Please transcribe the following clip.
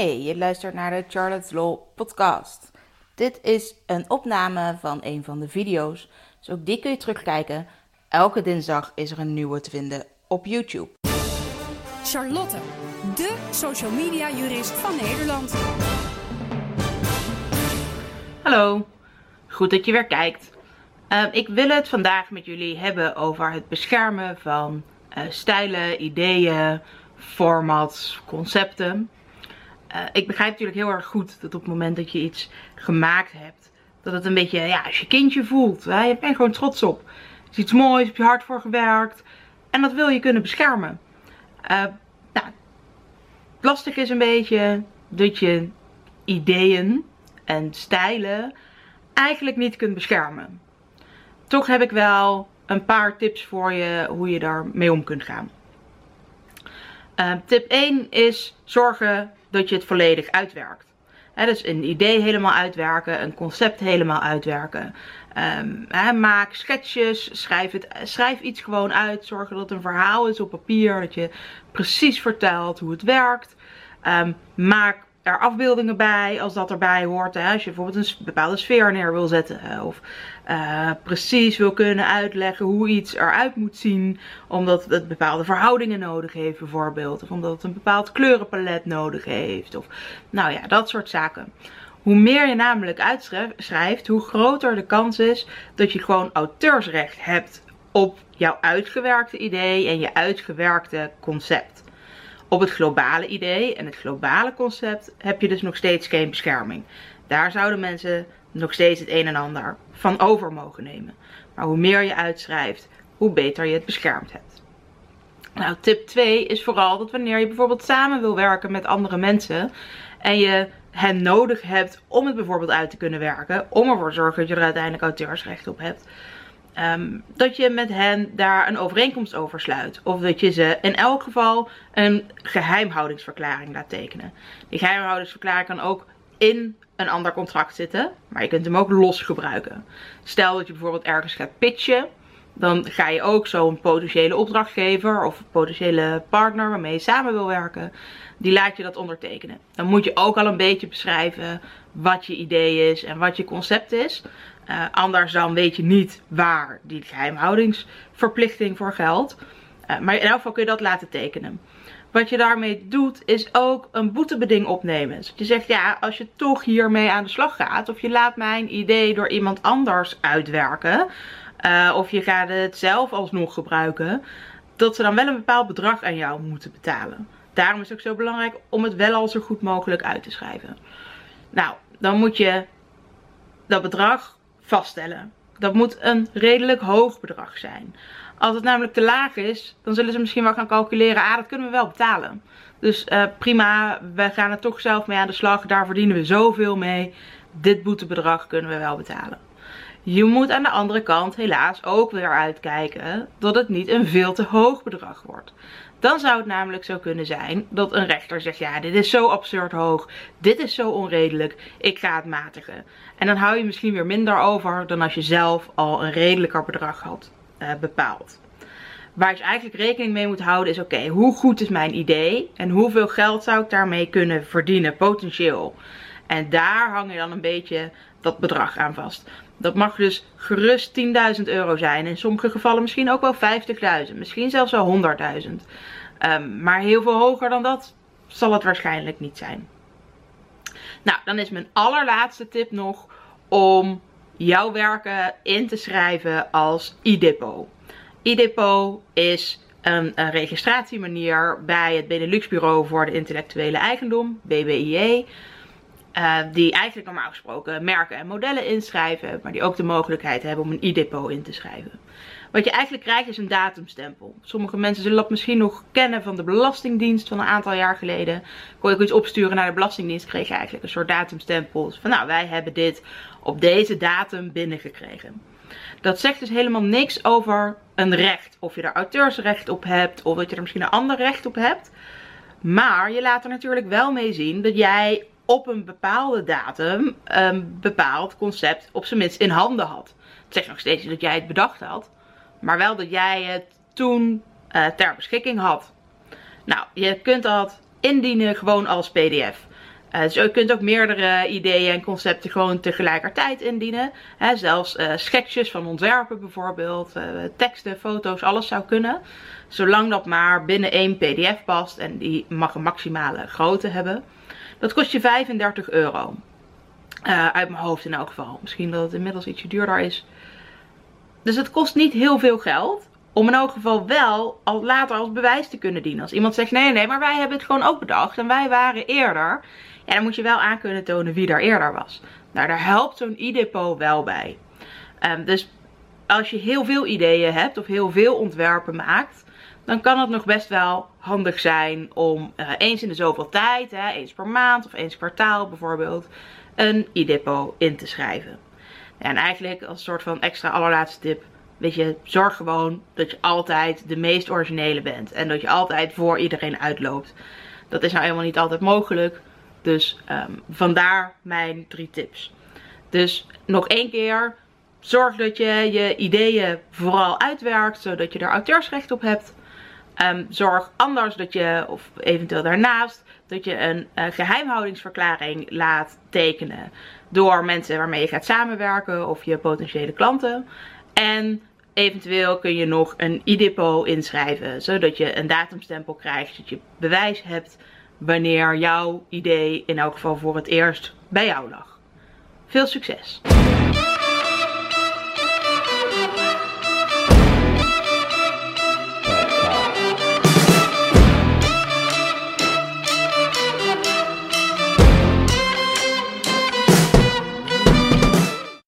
Hey, je luistert naar de Charlotte's Law podcast. Dit is een opname van een van de video's, dus ook die kun je terugkijken. Elke dinsdag is er een nieuwe te vinden op YouTube. Charlotte, de social media jurist van Nederland. Hallo, goed dat je weer kijkt. Uh, ik wil het vandaag met jullie hebben over het beschermen van uh, stijlen, ideeën, formats, concepten. Uh, ik begrijp natuurlijk heel erg goed dat op het moment dat je iets gemaakt hebt, dat het een beetje, ja, als je kindje voelt. Hè, je bent gewoon trots op. Het is iets moois, heb je hard voor gewerkt. En dat wil je kunnen beschermen. Uh, nou, lastig is een beetje dat je ideeën en stijlen eigenlijk niet kunt beschermen. Toch heb ik wel een paar tips voor je hoe je daar mee om kunt gaan. Uh, tip 1 is zorgen dat je het volledig uitwerkt. He, dus een idee helemaal uitwerken, een concept helemaal uitwerken. Um, maak sketches, schrijf, het, schrijf iets gewoon uit. Zorg dat een verhaal is op papier, dat je precies vertelt hoe het werkt. Um, maak afbeeldingen bij als dat erbij hoort. Hè? Als je bijvoorbeeld een bepaalde sfeer neer wil zetten. Of uh, precies wil kunnen uitleggen hoe iets eruit moet zien. Omdat het bepaalde verhoudingen nodig heeft bijvoorbeeld. Of omdat het een bepaald kleurenpalet nodig heeft. Of nou ja, dat soort zaken. Hoe meer je namelijk uitschrijft, hoe groter de kans is dat je gewoon auteursrecht hebt op jouw uitgewerkte idee en je uitgewerkte concept. Op het globale idee en het globale concept heb je dus nog steeds geen bescherming. Daar zouden mensen nog steeds het een en ander van over mogen nemen. Maar hoe meer je uitschrijft, hoe beter je het beschermd hebt. Nou, tip 2 is vooral dat wanneer je bijvoorbeeld samen wil werken met andere mensen en je hen nodig hebt om het bijvoorbeeld uit te kunnen werken, om ervoor te zorgen dat je er uiteindelijk auteursrecht op hebt, Um, dat je met hen daar een overeenkomst over sluit. Of dat je ze in elk geval een geheimhoudingsverklaring laat tekenen. Die geheimhoudingsverklaring kan ook in een ander contract zitten. Maar je kunt hem ook los gebruiken. Stel dat je bijvoorbeeld ergens gaat pitchen. Dan ga je ook zo'n potentiële opdrachtgever of potentiële partner waarmee je samen wil werken. Die laat je dat ondertekenen. Dan moet je ook al een beetje beschrijven wat je idee is en wat je concept is. Uh, anders dan weet je niet waar die geheimhoudingsverplichting voor geldt. Uh, maar in elk geval kun je dat laten tekenen. Wat je daarmee doet is ook een boetebeding opnemen. Dus je zegt ja, als je toch hiermee aan de slag gaat. Of je laat mijn idee door iemand anders uitwerken. Uh, of je gaat het zelf alsnog gebruiken. Dat ze dan wel een bepaald bedrag aan jou moeten betalen. Daarom is het ook zo belangrijk om het wel al zo goed mogelijk uit te schrijven. Nou, dan moet je dat bedrag vaststellen. Dat moet een redelijk hoog bedrag zijn. Als het namelijk te laag is, dan zullen ze misschien wel gaan calculeren, ah dat kunnen we wel betalen. Dus uh, prima, we gaan er toch zelf mee aan de slag, daar verdienen we zoveel mee. Dit boetebedrag kunnen we wel betalen. Je moet aan de andere kant helaas ook weer uitkijken dat het niet een veel te hoog bedrag wordt. Dan zou het namelijk zo kunnen zijn dat een rechter zegt, ja dit is zo absurd hoog, dit is zo onredelijk, ik ga het matigen. En dan hou je misschien weer minder over dan als je zelf al een redelijker bedrag had uh, bepaald. Waar je eigenlijk rekening mee moet houden is, oké, hoe goed is mijn idee en hoeveel geld zou ik daarmee kunnen verdienen, potentieel. En daar hang je dan een beetje dat bedrag aan vast. Dat mag dus gerust 10.000 euro zijn. In sommige gevallen misschien ook wel 50.000. Misschien zelfs wel 100.000. Um, ehm, maar heel veel hoger dan dat zal het waarschijnlijk niet zijn. Nou, dan is mijn allerlaatste tip nog om jouw werken in te schrijven als e-depot. Is een, een, registratiemanier bij het Benelux Bureau voor de Intellectuele Eigendom, BBIE. Uh, die eigenlijk normaal gesproken merken en modellen inschrijven, maar die ook de mogelijkheid hebben om een e-depot in te schrijven. Wat je eigenlijk krijgt is een datumstempel. Sommige mensen zullen dat misschien nog kennen van de Belastingdienst van een aantal jaar geleden. Kon je iets opsturen naar de Belastingdienst, kreeg je eigenlijk een soort datumstempel. Van nou, wij hebben dit op deze datum binnengekregen. Dat zegt dus helemaal niks over een recht. Of je er auteursrecht op hebt, of dat je er misschien een ander recht op hebt. Maar je laat er natuurlijk wel mee zien dat jij op een bepaalde datum een bepaald concept op zijn minst in handen had. Het zegt nog steeds dat jij het bedacht had. Maar wel dat jij het toen uh, ter beschikking had. Nou, je kunt dat indienen gewoon als pdf. Uh, dus je kunt ook meerdere ideeën en concepten gewoon tegelijkertijd indienen. zelfs uh, van ontwerpen bijvoorbeeld, teksten, foto's, alles zou kunnen. Zolang dat maar binnen één pdf past en die mag een maximale grootte hebben. Dat kost je 35 euro. uit mijn hoofd in elk geval. Misschien dat het inmiddels ietsje duurder is. Dus het kost niet heel veel geld. Om in elk geval wel al later als bewijs te kunnen dienen. Als iemand zegt nee nee maar wij hebben het gewoon ook bedacht. En wij waren eerder. En dan moet je wel aan kunnen tonen wie daar eerder was. Nou, daar helpt zo'n e-depot wel bij. Um, dus als je heel veel ideeën hebt of heel veel ontwerpen maakt, dan kan het nog best wel handig zijn om uh, eens in de zoveel tijd, hè, eens per maand of eens kwartaal bijvoorbeeld, een e-depot in te schrijven. En eigenlijk als soort van extra allerlaatste tip, weet je, zorg gewoon dat je altijd de meest originele bent. En dat je altijd voor iedereen uitloopt. Dat is nou helemaal niet altijd mogelijk. Dus um, vandaar mijn drie tips. Dus nog één keer. Zorg dat je je ideeën vooral uitwerkt. Zodat je er auteursrecht op hebt. Um, zorg anders dat je, of eventueel daarnaast, dat je een uh, geheimhoudingsverklaring laat tekenen. Door mensen waarmee je gaat samenwerken of je potentiële klanten. En eventueel kun je nog een e-depot inschrijven. Zodat je een datumstempel krijgt. Dat je bewijs hebt wanneer jouw idee in elk geval voor het eerst bij jou lag. Veel succes!